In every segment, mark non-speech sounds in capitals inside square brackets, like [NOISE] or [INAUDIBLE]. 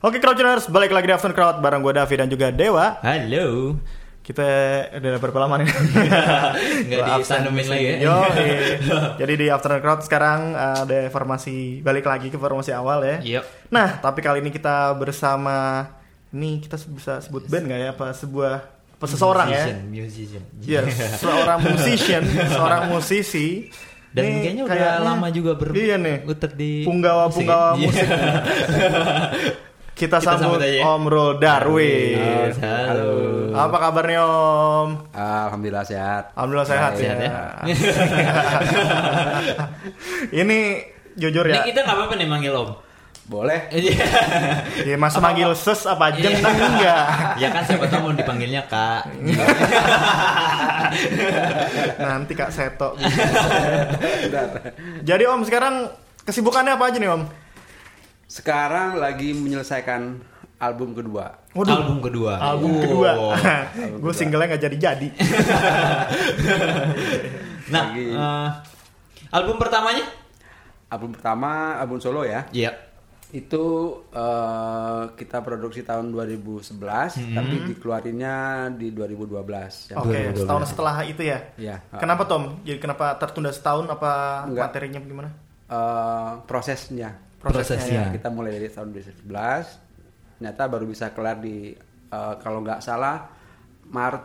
Oke Crowdtuners, balik lagi di After Crowd bareng gue Davi dan juga Dewa. Halo. Kita udah berapa lama nih? [LAUGHS] Ditandemin absen lagi ya? Yo, [LAUGHS] jadi di After Crowd sekarang uh, ada formasi balik lagi ke formasi awal ya. Yep. Nah, tapi kali ini kita bersama ini kita bisa sebut band nggak ya? Apa sebuah apa seseorang ya? Musician. Iya, [LAUGHS] seorang musician, seorang musisi. Dan Nih, kayaknya udah kayaknya- lama juga ber Iya nih. di Punggawa-punggawa musik. musik. Kita, Kita sambut sambut aja ya. Om Rul Darwin. Halo. Halo. Apa kabarnya Om? Alhamdulillah sehat. Alhamdulillah sehat ya. Sehat ya. Ini jujur Ini ya. kita nggak apa-apa nih manggil Om. Boleh. [LAUGHS] Ya masa manggil ses apa jeng Iya. enggak. ya kan siapa tahu mau dipanggilnya Kak. [LAUGHS] Nanti Kak Seto. [LAUGHS] Jadi Om sekarang kesibukannya apa aja nih Om? Sekarang lagi menyelesaikan album kedua. Waduh. Album kedua. Album Oh. kedua. [LAUGHS] Gue singlenya nggak jadi-jadi. [LAUGHS] Nah, Lagi- eh, album pertamanya? Album pertama, album solo ya. Iya. Itu eh, kita produksi tahun 2011, Hmm. tapi dikeluarinnya di 2012. ya. Oke, setahun setelah itu ya. Iya. Kenapa Tom? Jadi kenapa tertunda setahun? Apa Enggak. materinya gimana? Eh, prosesnya. Prosesnya. Ya, kita mulai dari tahun 2011, ternyata baru bisa kelar di eh, kalau nggak salah Maret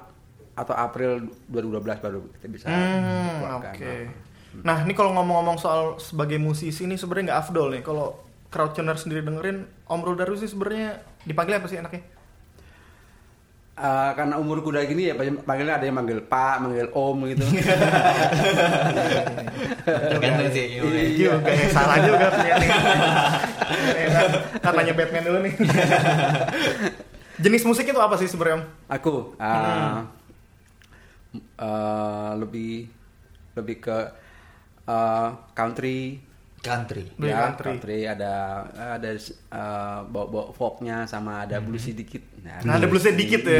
atau April 2012 baru kita bisa Hmm, oke. Nah, ini kalau ngomong-ngomong soal sebagai musisi ini sebenarnya nggak afdol nih. Kalau crowdtuner sendiri dengerin, Om Rul Darwin sih sebenarnya dipanggil apa sih enaknya? Eh, karena umurku udah gini ya panggilnya ada yang manggil Pak, manggil Om gitu. [LAUGHS] Tergantung sih. Iya juga, ya, salah juga. Ya kan? [LAUGHS] Kan nanya Batman dulu nih. [LAUGHS] Jenis musik itu apa sih sebenarnya Om? Aku eh, eh, lebih lebih ke eh, country. Country. Ya, country. ada ada eh, bawa-bawa folknya sama ada bluesy dikit. Nah, ada bluesnya dikit ya.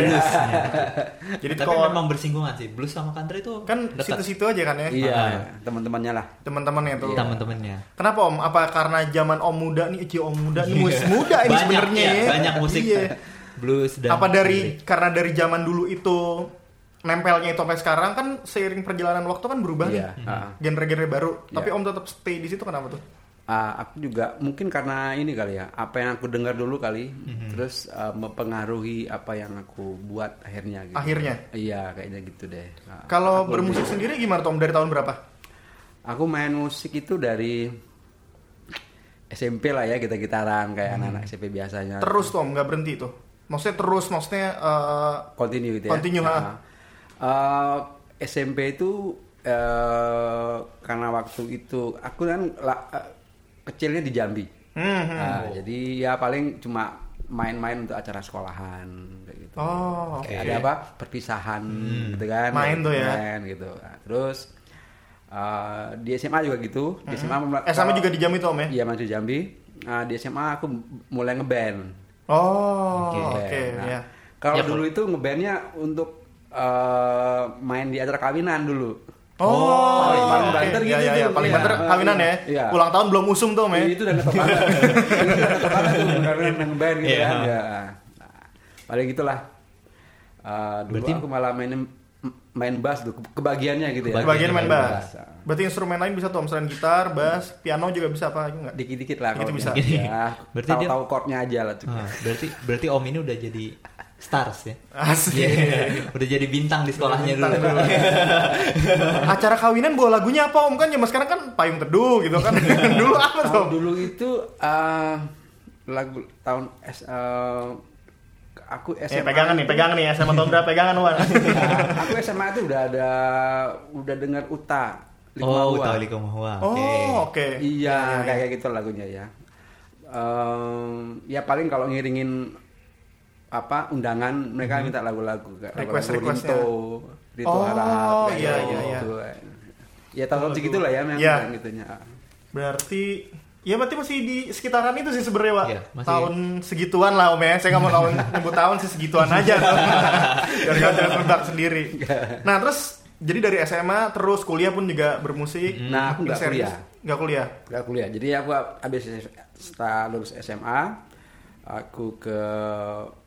Jadi Tapi kalau memang bersinggungan sih. Blues sama country itu kan situ-situ aja kan ya. Iya, Ah. teman-temannya lah. Teman-teman tuh. teman-temannya. Kenapa Om? Apa karena zaman Om muda nih, Eci Om muda nih musik muda ini sebenarnya ya, ya. banyak musik Iya. blues dan apa dari country. karena dari zaman dulu itu nempelnya itu sampai sekarang kan seiring perjalanan waktu kan berubah Iya. nih ah. genre-genre baru tapi Iya. om tetap stay di situ kenapa tuh Ah, aku juga mungkin karena ini kali ya, apa yang aku dengar dulu kali, terus ah, mempengaruhi apa yang aku buat akhirnya. Gitu. Akhirnya? Iya, kayaknya gitu deh. Ah, kalau bermusik lebih- sendiri gimana Tom dari tahun berapa Aku main musik itu dari SMP lah ya, kita gitaran kayak anak-anak SMP biasanya. terus Tom nggak berhenti tuh maksudnya terus maksudnya eh, continue gitu ya. Continue, ha. Nah, eh, SMP itu eh, karena waktu itu aku kan la- eh, kecilnya di Jambi. hmm, hmm. Nah, jadi ya paling cuma main-main untuk acara sekolahan kayak gitu. oh Kayak oke. ada apa perpisahan gitu kan. Main tuh ya. Main gitu. Nah, terus eh, di SMA juga gitu. Di SMA mulai- SMA juga di Jambi tuh om ya Iya masih Jambi. Nah, di SMA aku mulai ngeband. oh oke Oke, nah, ya Kalau Ya, dulu itu ngebandnya untuk eh, main di acara kawinan dulu. Oh, paling- paling oke. banter Iya, gitu iya, iya. paling Iya. banter kawinan ya. Iya. Ulang tahun belum usum tuh, Om ya. Itu udah [LAUGHS] ngetop banget. Itu udah main ngeband gitu Iya. kan. Ya. Nah, paling gitulah. Eh, dulu Berarti- aku malah main main bass tuh ke- kebagiannya gitu ya. Bagian main bass. Nah, Berarti instrumen lain bisa tuh Om selain gitar, bass, piano juga bisa apa enggak? Dikit-dikit lah Dikit kalau bisa. Ya, Berarti dia- tahu-tahu chordnya aja lah tuh. Ah, berarti berarti Om ini udah jadi stars ya. Asik. Iya, udah jadi bintang di sekolahnya Bintang dulu. dulu. Acara kawinan bawa lagunya apa Om? Kan zaman sekarang kan payung teduh gitu kan. [LAUGHS] dulu apa tuh? Dulu itu eh, lagu tahun S, eh, aku Eh, SMA pegangan nih, pegangan nih SMA tahun berapa pegangan Wan. [LAUGHS] Aku SMA itu udah ada udah dengar Uta Lima Oh, Hua. tahu Liko Mahua. Oke. Oh, oke. Iya, Iya, kayak gitu lagunya ya. Em, ya paling kalau ngiringin apa undangan mereka minta lagu-lagu kayak Mhm. Request- lagu. Rinto, Rito Oh, Harap, iya, gitu. iya, iya. Ya tahun segitu lah ya memang Iya. gitunya. Berarti Ya berarti masih di sekitaran itu sih sebenarnya Pak. Iya, masih- Tahun segituan lah Om ya. Saya nggak mau tahun [LAUGHS] nyebut tahun sih segituan aja. [LAUGHS] Dari kalian jangan tebak sendiri. Nah terus jadi dari SMA terus kuliah pun juga bermusik. Nah, aku nggak Serius? kuliah. Nggak kuliah. Gak kuliah. Jadi aku habis setelah lulus SMA aku ke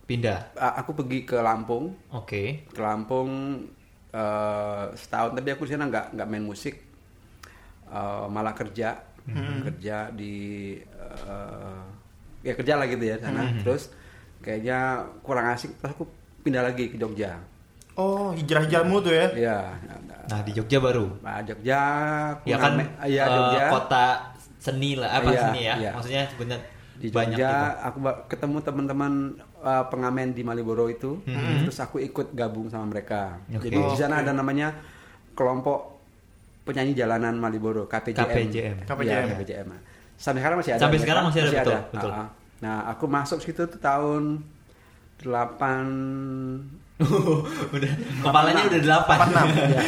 Pindah. a- aku pergi ke Lampung Oke. ke Lampung eh, setahun tapi aku di sana nggak nggak main musik Eh, malah kerja kerja di eh, ya kerja lah gitu ya sana terus kayaknya kurang asik terus aku pindah lagi ke Jogja Oh, hijrah-hijrahmu tuh ya. Iya, Nah di Jogja baru. nah, Jogja Ya kan iya eh, Jogja kota seni lah apa Iya, seni ya. iya. Maksudnya sebenarnya di banyak Jogja gitu. aku ketemu teman-teman uh, pengamen di Malioboro itu terus aku ikut gabung sama mereka Oke. jadi di sana ada namanya kelompok penyanyi jalanan Malioboro KPJM KPJM. KPJM. Iya, KPJM. sampai sekarang masih ada Sampai mereka. sekarang masih ada, betul, betul. Ah, ah. nah aku masuk situ tuh tahun 8 [LAUGHS] udah kepalanya udah delapan. 86. ya,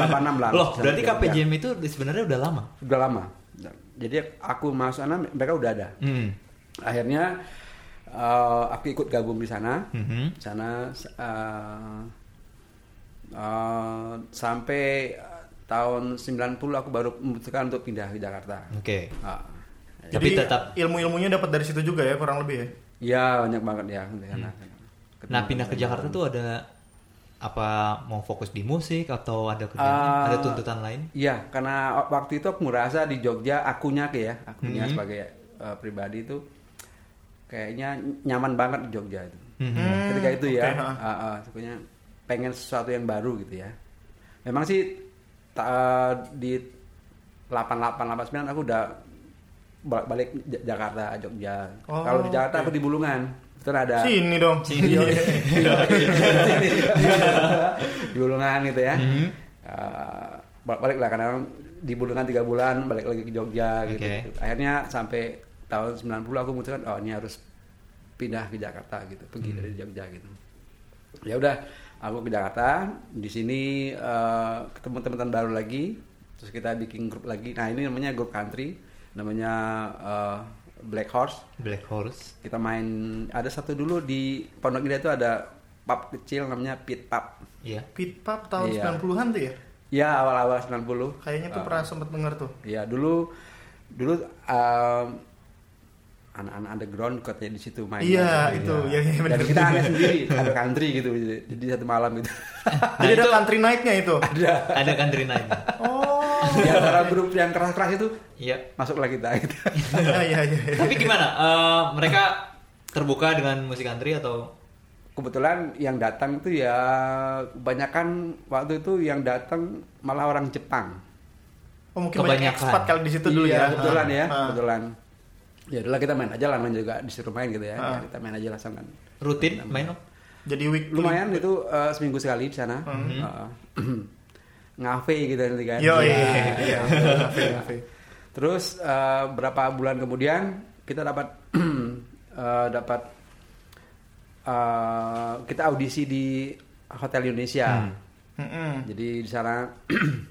86 lah Loh, berarti Ya, KPJM itu sebenarnya udah lama. udah lama jadi aku masuk sana mereka udah ada Hmm. akhirnya eh, aku ikut gabung di sana Mhm. sana eh, eh, sampai tahun 90 aku baru memutuskan untuk pindah ke Jakarta Oke. Ah. Tapi Jadi tetap- ilmu-ilmunya dapat dari situ juga ya, kurang lebih ya. ya banyak banget ya. Hmm. Nah pindah ke Jakarta tuh ada apa mau fokus di musik atau ada kerjaan, Ah, ada tuntutan lain? Iya, karena waktu itu aku merasa di Jogja akunya ke ya, akunya Mhm. sebagai eh, pribadi itu kayaknya nyaman banget di Jogja itu. Mhm. Ketika itu ya, oke, ha. ah, ah, pokoknya pengen sesuatu yang baru gitu ya. Memang sih ta- di 88 89 aku udah balik, balik J- Jakarta, Jogja. Oh, Kalau di Jakarta oke. aku di Bulungan. Itu ada Sini dong. [LAUGHS] Sini. di Bulungan gitu ya. Mhm. Uh, balik lah karena di Bulungan tiga bulan balik lagi ke Jogja gitu. Oke. Akhirnya sampai tahun 90 aku memutuskan oh ini harus pindah ke Jakarta gitu, pergi Hmm. dari Jogja gitu. Ya udah, aku ke Jakarta, di sini uh, ketemu teman-teman baru lagi, terus kita bikin grup lagi. Nah, ini namanya grup country, namanya uh, Black Horse Black Horse. kita main ada satu dulu di Pondok Indah itu ada pub kecil namanya Pit Pub. Iya. Pit Pub tahun Iya. 90-an tuh ya. Ya awal-awal 90. Kayaknya tuh Ah, pernah sempet denger tuh. Ya dulu dulu um, anak-anak underground katanya di situ main. Iya, itu. Iya, iya, benar. Dan kita aneh sendiri, ada country gitu di, di satu malam gitu. [LAUGHS] Jadi ada itu- country night-nya itu. ada. Ada country night. Oh. Di antara grup yang keras-keras itu Iya. masuklah kita gitu. [LAUGHS] Iya, iya, iya. Tapi gimana? Eh, mereka terbuka dengan musik country atau Kebetulan yang datang itu ya kebanyakan waktu itu yang datang malah orang Jepang. Oh, mungkin banyak Kebanyakan. ekspat kali di situ dulu iya, ya. kebetulan Ah, ya, ah. kebetulan. Ya udah kita main aja lah, namanya juga disuruh main gitu ya. Ah. Ya, kita main aja langsung kan. rutin main Om? Jadi week Lumayan itu eh, seminggu sekali di sana. Eh, [CLEARS THROAT] ngafe gitu nanti kan. Yo, Ya, iya, iya, iya. ya. Ngafe, ngafe. Terus eh, berapa bulan kemudian kita dapat [CLEARS THROAT] eh, dapat eh, kita audisi di Hotel Indonesia. Mm-mm. Jadi di sana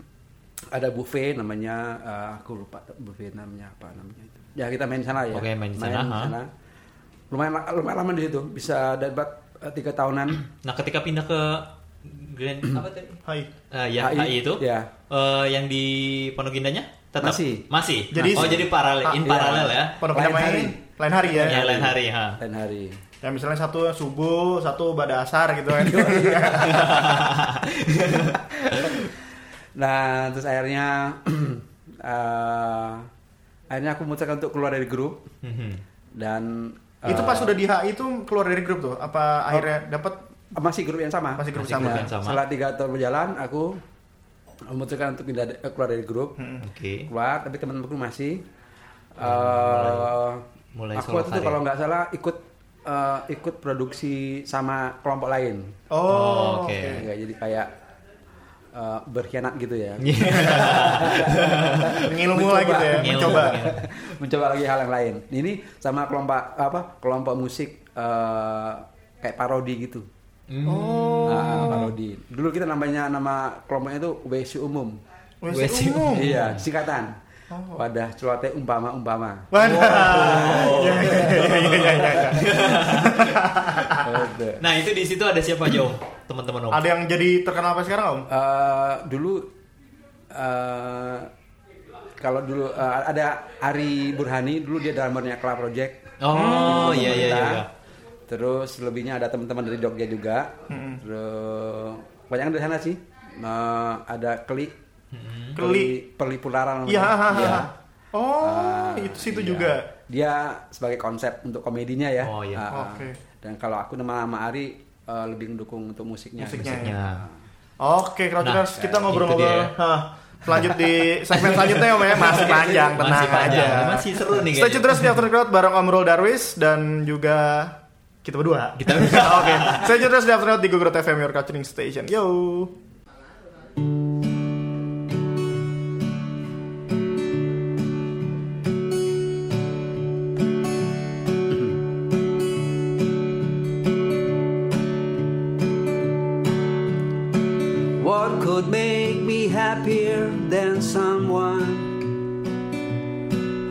[CLEARS THROAT] ada buffet namanya eh, aku lupa buffet namanya apa namanya itu. Ya kita main di sana ya. Oke, main di sana. Lumayan lumayan lama di situ. Bisa dapat eh, tiga tahunan. [CLEARS THROAT] Nah ketika pindah ke Grand apa tadi? Hai. Eh, ya HI, HI itu ya. eh, yang di Pondok Indahnya tetap Masih. masih. Jadi- oh jadi paralel in Ah, paralel ya. Pondok Lain hari. lain hari ya. Ya lain hari ha. Lain hari. Ya misalnya satu subuh, satu pada asar gitu kan. [LAUGHS] Nah, terus akhirnya [CLEARS THROAT] eh, akhirnya aku memutuskan untuk keluar dari grup Mhm. dan itu eh, pas sudah di HI itu keluar dari grup tuh. Apa akhirnya dapat masih grup yang sama. Masih grup Masih sama. grup yang sama. Setelah tiga tahun berjalan, aku memutuskan untuk pindah keluar dari grup. Oke. Keluar, tapi teman-temanku masih. mulai- eh, mulai aku waktu itu kalau nggak salah ikut eh, ikut produksi sama kelompok lain. Oh, Oh, oke. oke. Ya, jadi kayak eh, berkhianat gitu ya. [LAUGHS] Ngilmu Mencoba. lagi gitu ya, Ngilmu, mencoba. ngilmu. [LAUGHS] mencoba lagi hal yang lain. Ini sama kelompok apa? Kelompok musik eh, kayak parodi gitu. Hmm. Oh. Nah, parodi. Dulu kita namanya nama kelompoknya itu WC umum. WC WC umum. Iya, singkatan. Oh. Wadah celoteh umpama umpama. Wadah. Iya, iya, iya, iya, iya, iya. [LAUGHS] Nah itu di situ ada siapa Om? Teman-teman Om. Ada yang jadi terkenal apa sekarang, Om? Eh, dulu eh, kalau dulu eh, ada Ari Burhani dulu dia drummernya Club Project. Oh, iya iya Kita. iya. Terus lebihnya ada teman-teman dari Jogja juga. Terus banyak dari sana sih. Nah, ada Keli. Keli. Perli Pularan. Iya. namanya. Iya. Oh, Ah, itu situ iya. juga. Dia sebagai konsep untuk komedinya ya. Oh, iya. Ah, ah. Oke. Dan kalau aku nama nama Ari eh, lebih mendukung untuk musiknya. Musiknya. Ya. Oke, Crouchers, Nah, kita itu ngobrol-ngobrol. Lanjut di segmen [LAUGHS] selanjutnya ya, Om ya. Masih panjang, tenang Masih panjang. aja. Masih seru nih Stay tune terus di After Crowd bareng Om Rul Darwis dan juga kita berdua. Kita [LAUGHS] Oke, stay tune terus di After Crowd di Google FM Your Culturing Station. Yo. Could make me happier than someone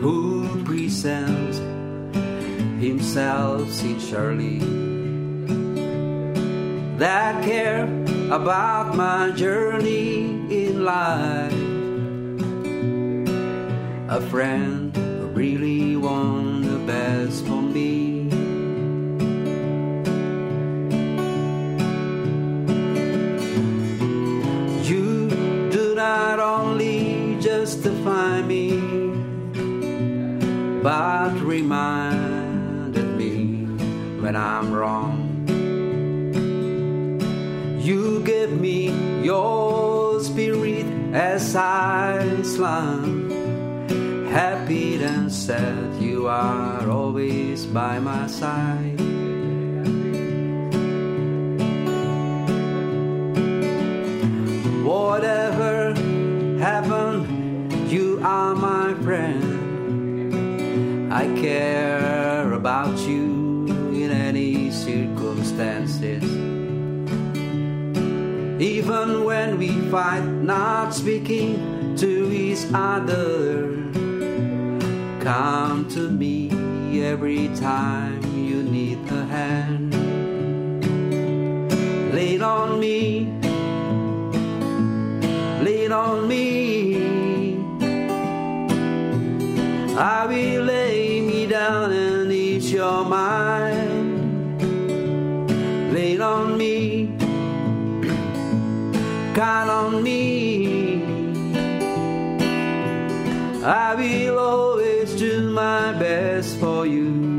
who presents himself sincerely? That care about my journey in life. A friend who really want the best for me. Justify me, but reminded me when I'm wrong. You give me your spirit as I slump. Happy and sad, you are always by my side. Even when we fight, not speaking to each other. Come to me every time you need a hand. Lean on me lean on me. I will lay me down and ease your mind. Lean on me, count on me. I will always do my best for you.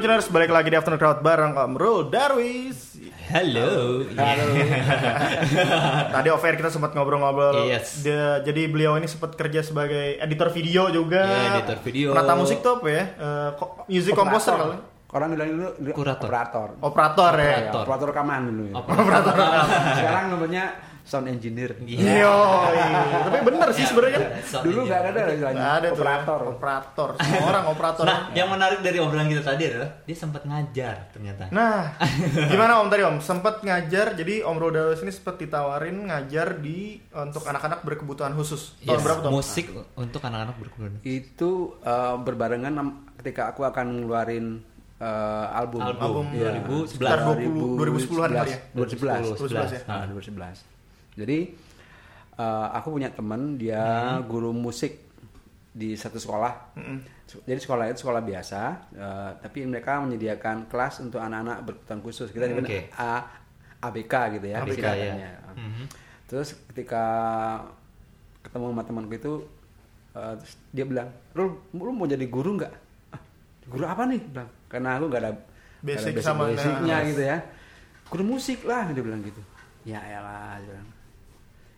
Crowdtuners, balik lagi di Afternoon Crowd bareng Om Rul Darwis. Halo. [LAUGHS] Tadi off air kita sempat ngobrol-ngobrol. Yes. Dia- jadi beliau ini sempat kerja sebagai editor video juga. Iya, editor video. Penata musik tuh apa ya? Eh, ko- music composer kali. Orang bilang dulu Kurator. operator. Operator ya. Ya, Operator. operator rekaman dulu ya. Operator. Sekarang namanya sound engineer. Iya. Yo, tapi bener sih sebenarnya kan. Dulu nggak ada istilahnya. Nggak ada tuh. operator. Operator. Semua orang operator. Nah, yang menarik dari obrolan kita tadi adalah dia sempat ngajar ternyata. Nah, [LAUGHS] gimana Om tadi Om? Sempat ngajar, jadi Om Darwis ini sempat ditawarin ngajar di untuk anak-anak berkebutuhan khusus. Tahun Yes, berapa tuh? Om? musik untuk anak-anak berkebutuhan. Itu eh, berbarengan ketika aku akan ngeluarin eh, album. Album Iya. 2011. Sekitar 20 2010-an kali ya? 2011. 2011 ya? Ah, 2011. Jadi eh, aku punya teman dia guru musik di satu sekolah. Jadi sekolah itu sekolah biasa, eh, tapi mereka menyediakan kelas untuk anak-anak berkebutuhan khusus. Kita nyebut Oke. A ABK gitu ya. ABK, singkatannya. ya. Mhm. Terus ketika ketemu sama temanku itu terus dia bilang, "Rul, lu mau jadi guru nggak?" "Ah, guru apa nih? Bilang, karena aku nggak ada ada Basic sama- basicnya nah. gitu ya. Guru musik lah dia bilang gitu. Ya elah dia bilang.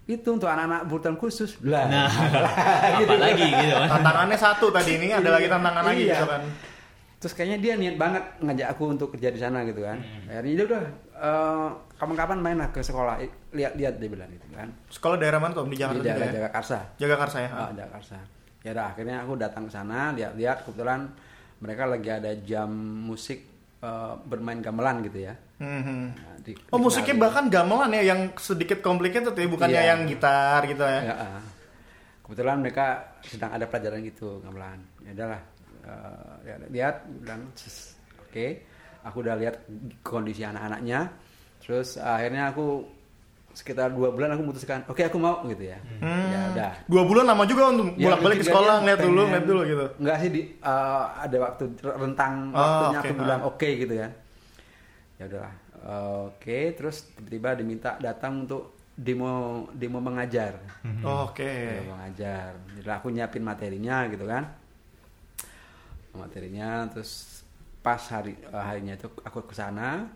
Itu untuk anak-anak berkebutuhan khusus. Lah. Nah, [LAUGHS] apalagi gitu kan. Tantangannya satu tadi ini ada lagi tantangan lagi Iya. gitu kan. Terus kayaknya dia niat banget ngajak aku untuk kerja di sana gitu kan. Hmm. Akhirnya dia udah eh, kapan-kapan main lah ke sekolah. Lihat-lihat dia bilang gitu kan. Sekolah daerah mana tuh Om? di Jakarta di juga daerah ya? Jagakarsa. Jagakarsa ya. Ah, Jakarta. Ya udah akhirnya aku datang ke sana lihat-lihat kebetulan mereka lagi ada jam musik eh, bermain gamelan gitu ya. Mhm. Nah, di- Oh musiknya bahkan gamelan ya yang sedikit complicated ya bukannya Iya. yang gitar gitu ya. Ya, ah. kebetulan mereka sedang ada pelajaran gitu gamelan. Ya udahlah. eh, ya, lihat bilang "Cis, oke. Aku udah lihat kondisi anak-anaknya. Terus akhirnya aku sekitar dua bulan aku memutuskan, oke aku mau gitu ya. Ya udah. Dua bulan lama juga untuk Ya, bolak-balik ke juga sekolah ngeliat dulu, pengen- ngeliat dulu gitu. Enggak sih di eh, ada waktu rentang Oh, waktunya oke, aku bilang ah. oke gitu kan. Ya udahlah. Eh, oke, terus tiba-tiba diminta datang untuk demo demo mengajar. Oh, Oke. Demo mengajar. Jadi aku nyiapin materinya gitu kan. Materinya terus pas hari eh, harinya itu aku ke sana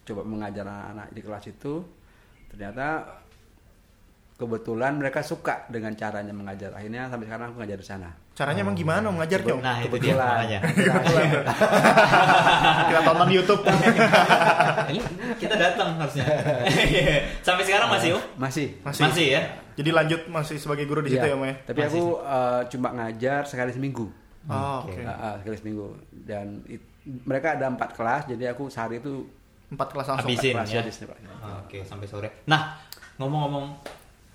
coba mengajar anak-anak di kelas itu ternyata kebetulan mereka suka dengan caranya mengajar akhirnya sampai sekarang aku ngajar di sana Caranya emang gimana Om ngajarnya Om? Nah, itu dia makanya. [LAUGHS] Kita tonton YouTube. [LAUGHS] Ini kita datang harusnya. [LAUGHS] Sampai sekarang masih, Om? masih Masih. Masih ya? Jadi lanjut masih sebagai guru di situ Iya. ya Om ya? tapi aku eh, cuma ngajar sekali seminggu Oh, Oke. oke. Eh, eh, sekali seminggu dan it- mereka ada empat kelas jadi aku sehari itu Empat kelas langsung. Habisin kelas ya. di sini, Pak. Oke, sampai sore. Nah, ngomong-ngomong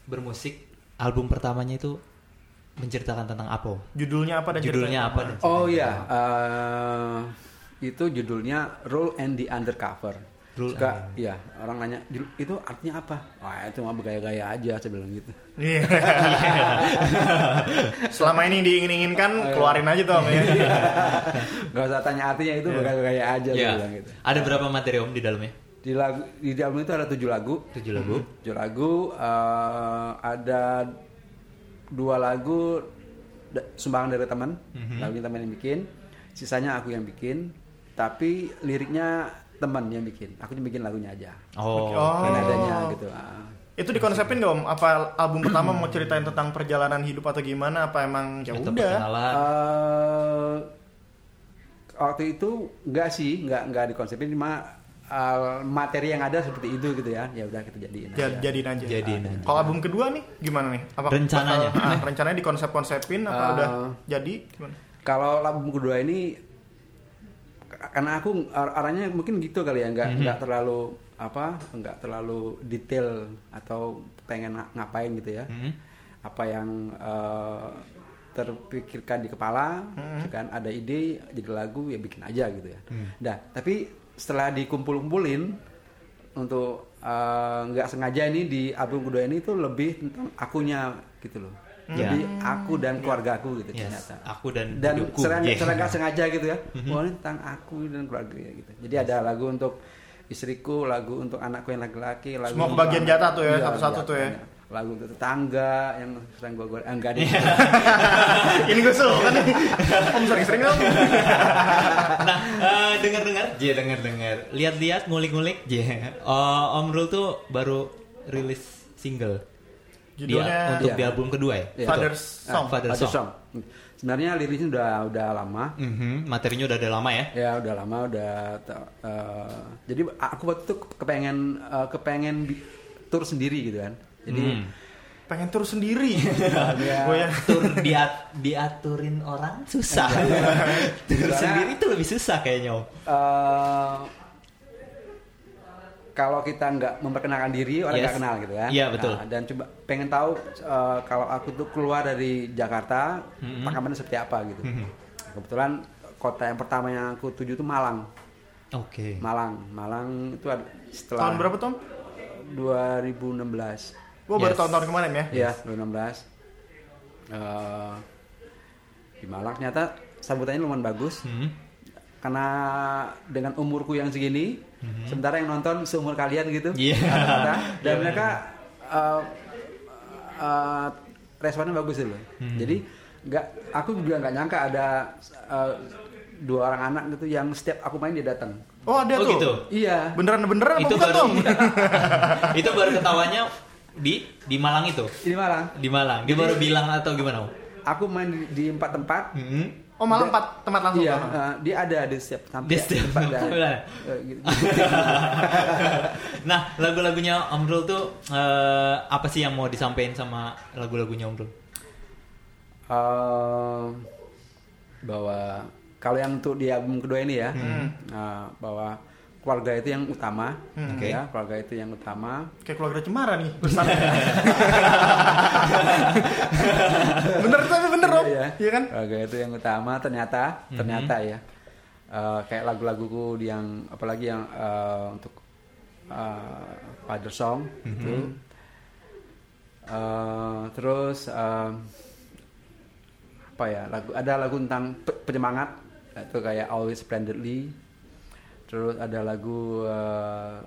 bermusik, album pertamanya itu menceritakan tentang apa? Judulnya apa dan Judulnya apa? dan Oh iya, eh, itu judulnya Role and the Undercover. Role Suka, and- ya orang nanya "Judul- itu artinya apa? Wah itu mah bergaya-gaya aja saya bilang gitu. Iya. Selama ini diingin-inginkan keluarin aja tuh Om ya. Gak usah tanya artinya itu bergaya-gaya aja saya Ya. bilang gitu. Ada berapa materi Om di dalamnya? Di lagu di album itu ada tujuh lagu. Tujuh lagu. Tujuh lagu eh, ada dua lagu da- sumbangan dari teman, Mhm. lagunya teman yang bikin, sisanya aku yang bikin, tapi liriknya teman yang bikin. Aku cuma bikin lagunya aja. Oh. Oh. Dan adanya gitu. ah. Itu dikonsepin gak Om? Apa album pertama mau ceritain tentang perjalanan hidup atau gimana? Apa emang ya udah? Eh, waktu itu enggak sih, enggak enggak dikonsepin cuma eh, materi yang ada seperti itu gitu ya. Ya udah kita jadiin aja. Ja- Jadiin aja. Jadiin aja. Kalau album kedua nih gimana nih? Apa Rencananya? bakal- ah, rencananya dikonsep-konsepin apa Eh, udah jadi? Gimana? Kalau album kedua ini karena aku ar- arahnya mungkin gitu kali ya, nggak Mhm. nggak terlalu apa, nggak terlalu detail atau pengen nga- ngapain gitu ya. Hmm. Apa yang eh, terpikirkan di kepala, Mhm. kan ada ide jadi lagu ya bikin aja gitu ya. Hmm. Nah, tapi setelah dikumpul-kumpulin untuk eh, nggak sengaja ini di album kedua ini tuh lebih tentang akunya gitu loh. Ya. Jadi aku dan keluarga aku gitu Yes, ternyata aku dan dan serang Yeah. serang nggak sengaja gitu ya Mhm. wah ini tentang aku dan keluarga ya gitu jadi ada lagu untuk istriku, lagu untuk anakku yang laki-laki, lagu Semua kebagian anak- jatah tuh ya, Iya, satu-satu iya, tuh ya. Lagu untuk tetangga yang sering gue gue enggak deh. [LAUGHS] Ini gue suka kan nih. Om sering-sering dong. [LAUGHS] Nah, eh, dengar-dengar, J dengar-dengar, lihat-lihat, ngulik-ngulik, J. Oh, Om Rul tuh baru rilis single. Dia Judulnya untuk Iya. di album kedua ya. Iya. Father's Ah, Song. Father Ada Song. song. Sebenarnya liriknya udah udah lama. Mhm, materinya udah ada lama ya. Ya udah lama udah eh, jadi aku waktu itu kepengen eh, kepengen tur sendiri gitu kan. Jadi Hmm. Pengen terus sendiri. ya, Gue ya. Tur diat diaturin orang susah. Tur Soalnya- sendiri itu lebih susah kayaknya. Om. Kalau kita nggak memperkenalkan diri orang Yes. nggak kenal gitu kan. Iya, betul. Nah, dan coba pengen tahu eh, kalau aku tuh keluar dari Jakarta, Mhm. pengalamannya seperti apa gitu. Mhm. Kebetulan kota yang pertama yang aku tuju itu Malang. Oke. Malang, Malang itu ada setelah Tahun berapa Tom? 2016. Gue baru Yes. tahun-tahun kemarin ya. Iya, 2016. Eh, di Malang ternyata sambutannya lumayan bagus. Hmm. Karena dengan umurku yang segini, sementara yang nonton seumur kalian gitu, rata-rata, dan Iya, mereka eh, eh, responnya bagus loh. Hmm. Jadi nggak, aku juga nggak nyangka ada eh, dua orang anak gitu yang setiap aku main dia datang. Oh ada Oh, tuh. gitu? Iya. Beneran-beneran apa Itu bukan baru [LAUGHS] itu baru ketawanya di di Malang itu. Di Malang. Di Malang. Dia baru bilang atau gimana? Aku main di, di empat tempat. Mhm. Oh malah empat tempat langsung. Iya, eh, dia ada di setiap Di setiap tempat. tempat. ada. Eh, gitu. [LAUGHS] nah, lagu-lagunya Om Rul tuh eh, apa sih yang mau disampaikan sama lagu-lagunya Om Rul? Eh, bahwa kalau yang untuk di album kedua ini ya, Hmm. eh, bahwa keluarga itu yang utama, Hmm. Oke. ya keluarga itu yang utama. Kayak keluarga Cemara nih besar. [LAUGHS] bener tapi bener Om. Iya, Iya kan? Keluarga itu yang utama. Ternyata, Mhm. ternyata ya, eh, kayak lagu-laguku yang apalagi yang eh, untuk eh, Father Song itu. Mhm. Eh, terus eh, apa ya lagu ada lagu tentang pe- penyemangat itu kayak Always Splendidly terus ada lagu eh,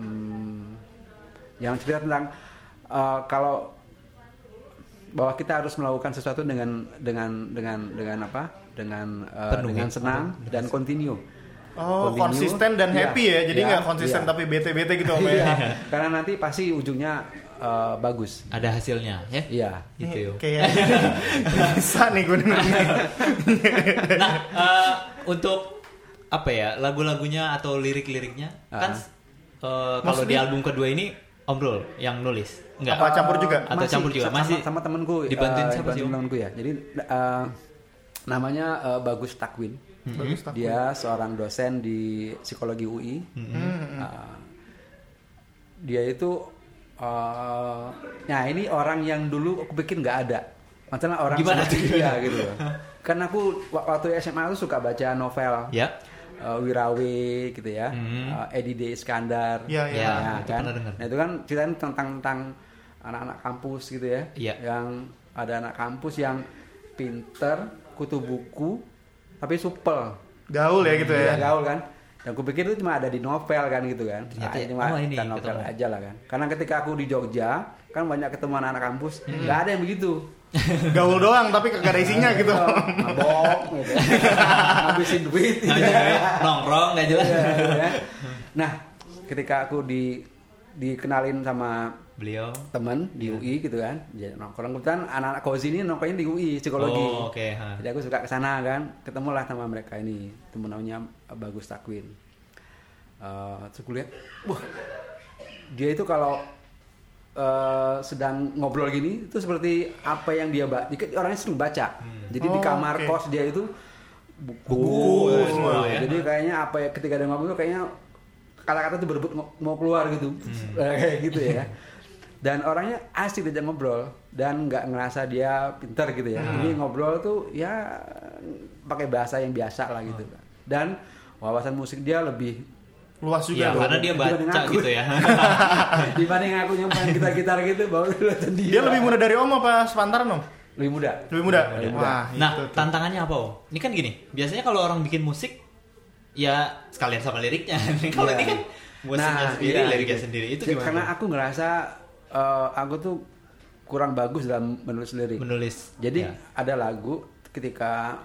hmm, yang cerita tentang eh, kalau bahwa kita harus melakukan sesuatu dengan dengan dengan dengan apa dengan Penuh dengan ya? senang dan continue Oh Continue. konsisten dan Iya, happy ya. Jadi iya, nggak konsisten iya. tapi bete-bete gitu Om ya. Iya, [LAUGHS] karena nanti pasti ujungnya eh, bagus Ada hasilnya, ya? iya Gitu. Yo. Kayak [LAUGHS] bisa nih gue. [LAUGHS] Nah, eh, untuk apa ya lagu-lagunya atau lirik-liriknya kan Ah. eh, kalau di album kedua ini Om yang nulis, enggak? Apa campur juga? Atau campur juga? sama, Masih sama temanku dibantuin eh, siapa sih, temanku ya jadi eh, namanya eh, Bagus Takwin Bagus tak? dia seorang dosen di psikologi UI Hmm. Eh, dia itu eh, nah ini orang yang dulu aku pikir nggak ada masalah orang Gimana seperti dia gitu [LAUGHS] kan aku wa- waktu SMA tuh suka baca novel Ya. eh, Wirawe gitu ya Hmm. eh, Edi D Iskandar Iya, iya. Ya, Ya, itu kan? Nah itu kan ceritanya tentang tentang anak-anak kampus gitu ya, Iya. yang ada anak kampus yang pinter, kutu buku, tapi supel, Gaul ya gitu ya. Iya, gaul kan. Dan aku pikir itu cuma ada di novel kan gitu kan. Ternyata Nah, ya, cuma oh, ini dan novel ketemu. aja lah kan. Karena ketika aku di Jogja kan banyak ketemu anak-anak kampus, Hmm. nggak ada yang begitu. [LAUGHS] Gaul doang tapi kagak ada isinya gitu. Mabok gitu. [LAUGHS] Habisin duit. Jelas, nongkrong nggak jelas. Iya, gitu ya. Nah, ketika aku di dikenalin sama Beliau. teman di UI gitu kan ya nongkrong kebetulan anak-anak kozi ini nongkrongnya di UI psikologi Oh, oke, ha. jadi aku suka ke sana kan ketemulah sama mereka ini temen namanya Bagus Takwin Eh, terus gue lihat wah dia itu kalau eh, sedang ngobrol gini itu seperti apa yang dia baca orangnya sering baca jadi di Oh, kamar oke. kos dia itu buku, Buku semua, semua. ya. jadi kayaknya apa ya ketika dia ngobrol kayaknya kata-kata tuh berebut mau- mau keluar gitu Hmm. [LAUGHS] kayak gitu ya [LAUGHS] dan orangnya asik diajak ngobrol dan nggak ngerasa dia pintar gitu ya Hmm. jadi ngobrol tuh ya pakai bahasa yang biasa lah gitu Hmm. dan wawasan musik dia lebih Luas juga Iya, tuh. karena dia baca aku. gitu ya. [LAUGHS] dibanding aku yang main gitar-gitar gitu baru kelihatan dia Dia lebih muda dari Om apa sepantaran Om? lebih muda Lebih muda. Lebih muda. Wah, Nah, itu tantangannya apa, Om? Ini kan gini, biasanya kalau orang bikin musik ya sekalian sama liriknya. [LAUGHS] Kalau Iya. ini kan musiknya sendiri, iya, liriknya gitu. sendiri. Itu gimana? Karena aku ngerasa eh, aku tuh kurang bagus dalam menulis lirik. menulis. Jadi ya. ada lagu ketika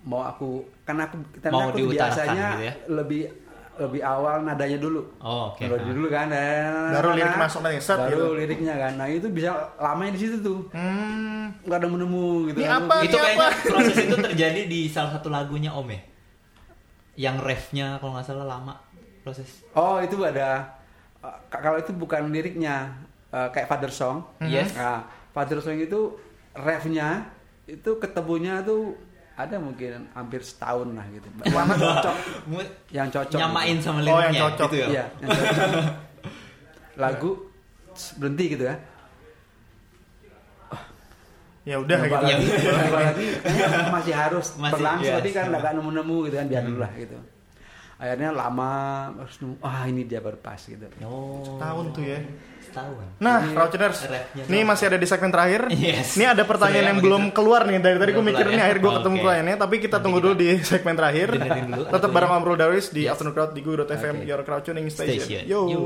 mau aku karena aku karena Mau aku biasanya gitu ya? lebih lebih awal nadanya dulu. Oh, oke. Melodi Ah. dulu kan. Baru lirik masuk nanti, set Baru gitu. liriknya kan. Nah, itu bisa lamanya di situ tuh. Hmm. Nggak ada nemu gitu. Ini kan. apa? itu kayaknya apa? proses itu terjadi di salah satu lagunya Om ya. Yang refnya kalau nggak salah lama proses. Oh, itu ada eh, kalau itu bukan liriknya eh, kayak Father Song. Yes. Nah, Father Song itu refnya itu ketemunya tuh ada mungkin hampir setahun lah gitu. [LAUGHS] Yang cocok, yang cocok. Nyamain gitu. sama Oh, yang liriknya cocok. gitu ya. Iya, yang cocok. [LAUGHS] Lagu berhenti gitu ya. Ya udah gitu. Ya lagi, nyoba lagi, [LAUGHS] masih harus Masih, berlangsung iya. tapi kan nggak nemu-nemu gitu kan biar dulu lah gitu. Akhirnya lama terus nemu, ah ini dia baru pas gitu. Oh. Tahun tuh ya. Setahun. Nah, Ini Raucheners, ini masih ada di segmen terakhir. Yes. Ini ada pertanyaan Sebenarnya yang belum keluar nih dari tadi gue keluar nih, ya? akhir gue ketemu kliennya. Tapi kita Nanti tunggu kita dulu di segmen terakhir. dulu Tetap bareng Amrul Darwis di Yes. Afternoon Crowd di Google.fm, Oke. Your Crowd Tuning Station. Station. Yo. Yo.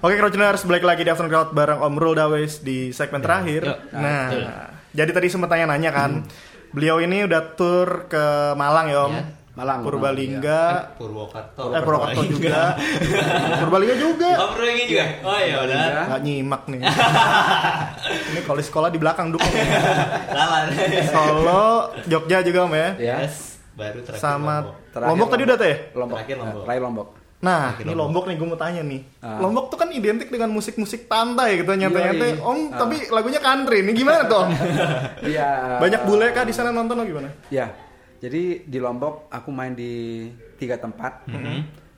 Oke, Crowdtuners balik lagi di Afternoon Crowd bareng Om Rul Dawes di segmen terakhir. Yuk. Nah, Betul. jadi tadi sempat tanya-nanya kan. Beliau ini udah tur ke Malang ya, Om. Iya. Malang, Purbalingga, Purwokerto. eh Purwokerto juga. [LAUGHS] Purbalingga juga. Oh, Purbalingga juga. Oh iya udah. Gak nyimak nih. [LAUGHS] ini kalau di sekolah di belakang dukung. Lalan. Solo, Jogja juga Om ya. Ya. Yes. Baru terakhir Sama Lombok. Terakhir Lombok tadi udah tuh ya? Lombok. Terakhir Lombok. Terakhir Lombok. Nah, Oke, ini Lombok. Lombok nih gue mau tanya nih. Ah. Lombok tuh kan identik dengan musik-musik pantai gitu nyantai-nyantai. Yoi. Om, Ah. tapi lagunya country. Ini gimana tuh? Om? [LAUGHS] Iya. Banyak bule kah di sana nonton atau gimana? Ya. Jadi di Lombok aku main di tiga tempat.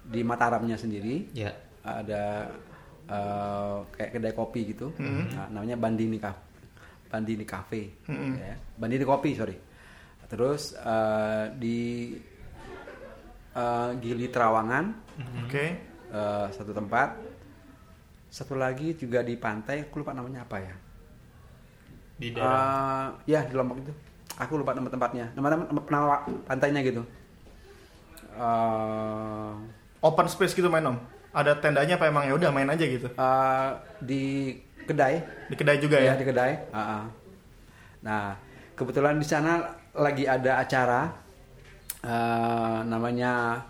Di Mataramnya sendiri Ya. ada eh, kayak kedai kopi gitu. Nah, namanya Bandini Cafe. Bandini Cafe. Ya. Bandini Kopi, sorry. Terus eh, di eh, Gili Trawangan Oke. eh, satu tempat. Satu lagi juga di pantai, aku lupa namanya apa ya. Di daerah. Eh, ya di Lombok itu. Aku lupa nama tempatnya. Nama nama, nama pantainya gitu. Eh, Open space gitu main Om. Ada tendanya apa emang ya udah main aja gitu. eh, di kedai. Di kedai juga ya. Ya di kedai. Ah, ah. Nah kebetulan di sana lagi ada acara eh, namanya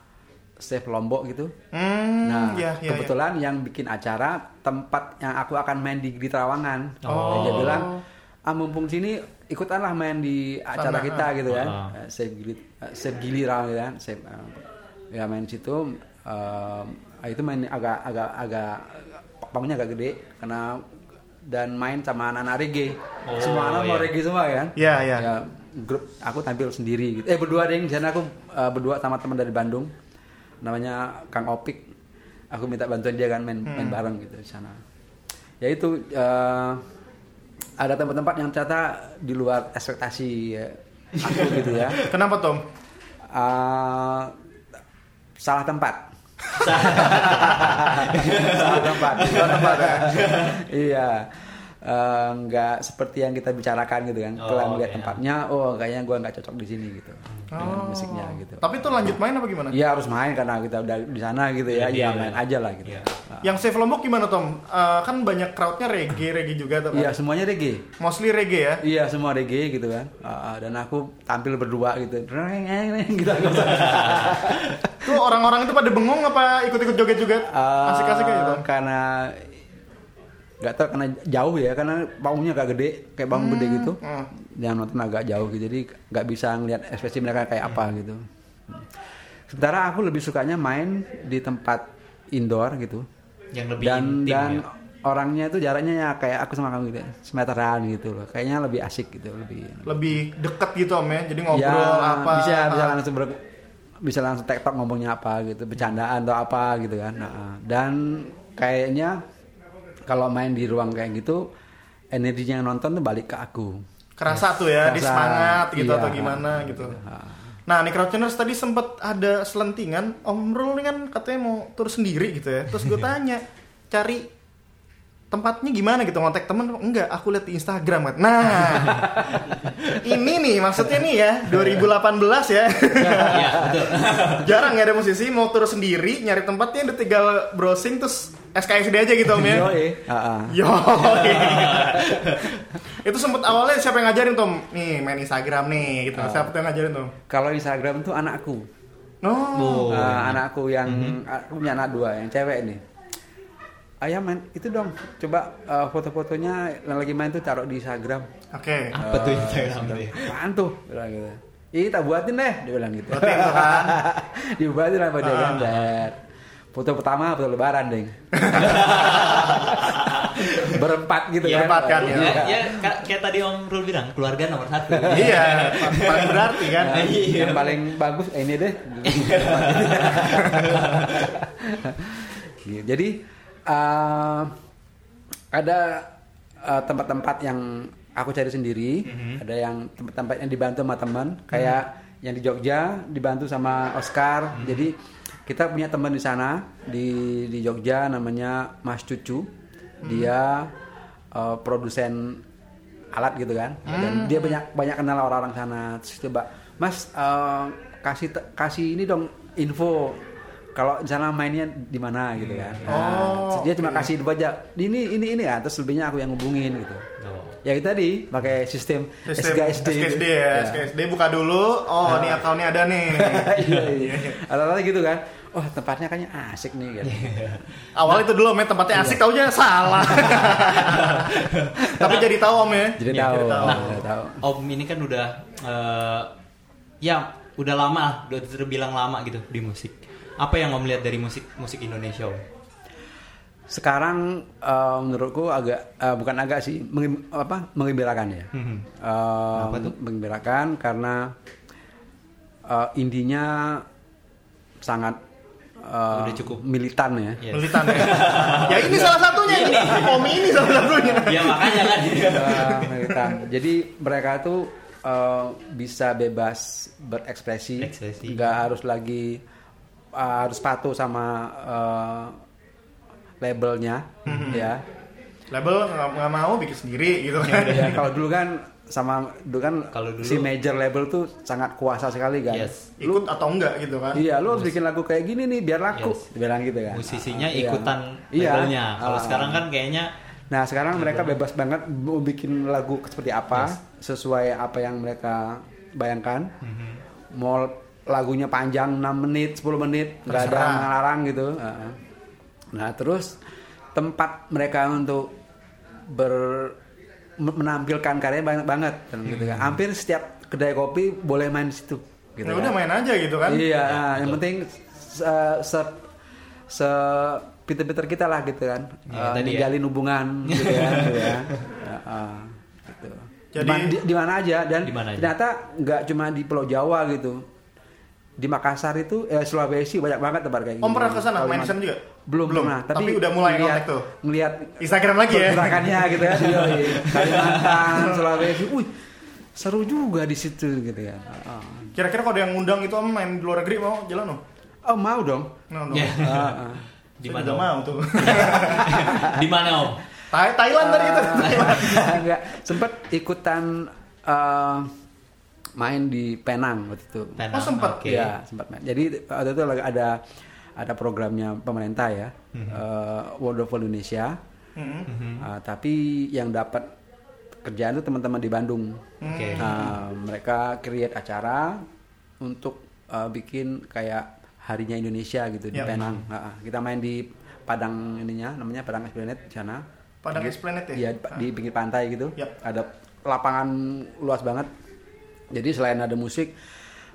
Save Lombok gitu. Hmm, Nah, ya, ya, kebetulan yang bikin acara tempat yang aku akan main di di Trawangan. Oh. Dia bilang, ah mumpung sini ikutanlah main di acara Sama, kita gitu kan. Ah. Eh, Save Gili, eh, Save Gili Trawangan gitu kan. Save, eh, ya main situ. eh, itu main agak agak agak panggungnya agak gede karena dan main sama anak-anak reggae. Oh, semua anak mau iya. reggae semua kan. Iya, iya. Ya, grup aku tampil sendiri gitu. Eh berdua deh di sana aku eh, berdua sama teman dari Bandung. Namanya Kang Opik. Aku minta bantuan dia kan main main bareng gitu di sana. Ya itu eh, ada tempat-tempat yang ternyata di luar ekspektasi eh, aku gitu ya. [LAUGHS] Kenapa Tom? Eh, salah tempat. [LAUGHS] salah tempat. Salah tempat ya. iya. Eh, nggak seperti yang kita bicarakan gitu kan. Oh, Kalau melihat iya. tempatnya, oh kayaknya gua nggak cocok di sini gitu dengan Oh. musiknya gitu. Tapi itu lanjut main apa gimana? Iya harus main karena kita udah di sana gitu ya. Iya iya. main aja lah gitu. Iya. Nah, Yang Save Lombok gimana Tom? Eh, kan banyak crowdnya reggae, reggae juga tuh kan? Iya semuanya reggae. Mostly reggae ya? Iya semua reggae gitu kan. Ah, dan aku tampil berdua gitu. gitu. [LAUGHS] Tuh orang-orang itu pada bengong apa ikut-ikut joget juga? Asik-asik aja Tom? Karena nggak tahu karena jauh ya karena bangunnya agak gede kayak bangun gede gitu. Hmm. Yang nonton agak jauh gitu jadi nggak bisa ngeliat ekspresi mereka kayak apa gitu. Sementara aku lebih sukanya main di tempat indoor gitu. Yang lebih dan intim dan ya. orangnya itu jaraknya ya kayak aku sama kamu gitu ya, semeteran gitu loh kayaknya lebih asik gitu lebih Lebih deket gitu Om ya? Jadi ngobrol ya, apa? bisa bisa Ah. langsung ber, bisa langsung tektok ngomongnya apa gitu bercandaan atau apa gitu kan Nah, dan kayaknya kalau main di ruang kayak gitu energinya yang nonton tuh balik ke aku Kerasa tuh ya, di Kerasa, semangat gitu iya. atau gimana gitu. Ah. Nah, nih Crowdtuners tadi sempat ada selentingan, Om Rul kan katanya mau tur sendiri gitu ya. Terus gue [LAUGHS] tanya, cari tempatnya gimana gitu, ngontek temen, enggak, aku lihat di Instagram kan. Nah, [LAUGHS] ini nih maksudnya nih ya, 2018 ya. Iya, betul. [LAUGHS] Jarang ya ada musisi mau tur sendiri, nyari tempatnya udah tinggal browsing terus SKSD aja gitu Om ya. Yo. [LAUGHS] itu sempet awalnya siapa yang ngajarin Tom? Nih main Instagram nih gitu. Siapa tuh yang ngajarin Tom? kalau Instagram tuh anakku Oh. Oh. Ah, anakku yang aku punya anak dua yang cewek nih ayah main itu dong coba eh, foto-fotonya yang lagi main tuh taruh di Instagram Oke. Apa tuh Instagram tuh? apaan tuh bilang gitu Ih, tak buatin deh, dia bilang gitu. Buatin kan. [LAUGHS] Dibuatin sama dia Ah. Foto pertama foto lebaran, Deng. [LAUGHS] Berempat gitu Iya, kan. berempat kan, ya. Ya, ya ka- kayak tadi Om Rul bilang, keluarga nomor satu. iya, paling berarti kan. Nah, Iya. Yang paling bagus eh, ini deh. Gitu. Jadi eh, ada eh, tempat-tempat yang aku cari sendiri, ada yang tempat-tempat yang dibantu sama teman, kayak yang di Jogja dibantu sama Oscar. Jadi kita punya teman di sana di di Jogja namanya Mas Cucu. Dia eh, produsen alat gitu kan. Dan dia banyak banyak kenal orang-orang sana. Terus coba mas eh, kasih kasih ini dong info kalau misalnya mainnya di mana gitu kan. Oh, dia cuma kasih info aja. Ini ini ini ya, terus lebihnya aku yang hubungin gitu. Oh. Ya itu tadi pakai sistem, Sistem SKSD. SKSD gitu. ya, SKSD buka dulu. Oh, ini akunnya ada nih. [LAUGHS] Iya, iya. [LAUGHS] Rata-rata gitu kan. Wah tempatnya kayaknya asik nih gitu. [LAUGHS] Awal itu dulu, men tempatnya asik taunya salah. Tapi jadi tahu om ya. Jadi Iya, tahu. jadi tahu. Nah, tahu. Om ini kan udah eh, ya udah lama, lah, udah terbilang lama gitu di musik. Apa yang Om lihat dari musik musik Indonesia Om? Sekarang eh, menurutku agak eh, bukan agak sih mengim- apa mengembirakan ya. Apa tuh? Mengembirakan karena eh, indinya sangat eh, Udah cukup. militan ya. Yes. Militan ya. [LAUGHS] ya ini salah satunya ini. Om ini salah satunya. ya makanya kan. Eh, militan. Jadi mereka tuh eh, bisa bebas berekspresi, Ekspresi. nggak harus lagi eh, harus patuh sama eh, labelnya, ya. Label nggak mau bikin sendiri gitu kan. [LAUGHS] ya kalau dulu kan sama dulu kan Kalau dulu- si major label tuh sangat kuasa sekali kan. Yes. Ikut atau enggak gitu kan. Iya, lu harus bikin lagu kayak gini nih biar laku, Yes. dibilang gitu kan. Musisinya Iya. ikutan Iya. labelnya. Kalau Ah. sekarang kan kayaknya Nah, sekarang mereka bebas banget mau bikin lagu seperti apa, sesuai apa yang mereka bayangkan. Mhm. Mau lagunya panjang 6 menit, 10 menit, nggak ada yang ngelarang gitu. Ah. Nah, terus tempat mereka untuk ber menampilkan karyanya banyak banget kan gitu kan. Hampir setiap kedai kopi boleh main di situ gitu Ya kan. udah main aja gitu kan. Iya, Ya, nah, yang betul. penting se, se, se pinter-pinter kita lah gitu kan, Ya, tadi ya. hubungan gitu kan, [LAUGHS] gitu ya. Ya, ah, gitu. Jadi- Di, mana aja dan aja. ternyata nggak cuma di Pulau Jawa gitu. Di Makassar itu, eh, Sulawesi banyak banget tempat kayak gitu. Om pernah ke sana, main sana juga? Belum, Belum. pernah, Tapi udah mulai ngeliat, tuh? Ngeliat Instagram lagi ya. pergerakannya [LAUGHS] gitu ya. Kalimantan, Sulawesi, wih seru juga di situ gitu ya. Kira-kira kalau ada yang ngundang itu om main di luar negeri mau jalan om? Oh mau dong. Nah, no. Ya. Ah, ah. di mana mau tuh. [LAUGHS] Di mana Om? Thai- Thailand tadi itu. Thailand. Enggak, sempet ikutan eh, main di Penang waktu itu. Penang. Oh, sempet? Oke. Iya, sempat main. Jadi waktu itu ada ada programnya pemerintah ya, eh, World of Indonesia. Mm-mm. Eh, tapi yang dapat kerjaan itu teman-teman di Bandung. Oke. Nah, mereka create acara untuk eh, bikin kayak harinya Indonesia gitu di Ya. Penang. Nah, kita main di Padang ininya, namanya Padang Esplanade di sana. Padang Esplanade ya? Iya, di pinggir pantai gitu. Yap. Ada lapangan luas banget. Jadi selain ada musik,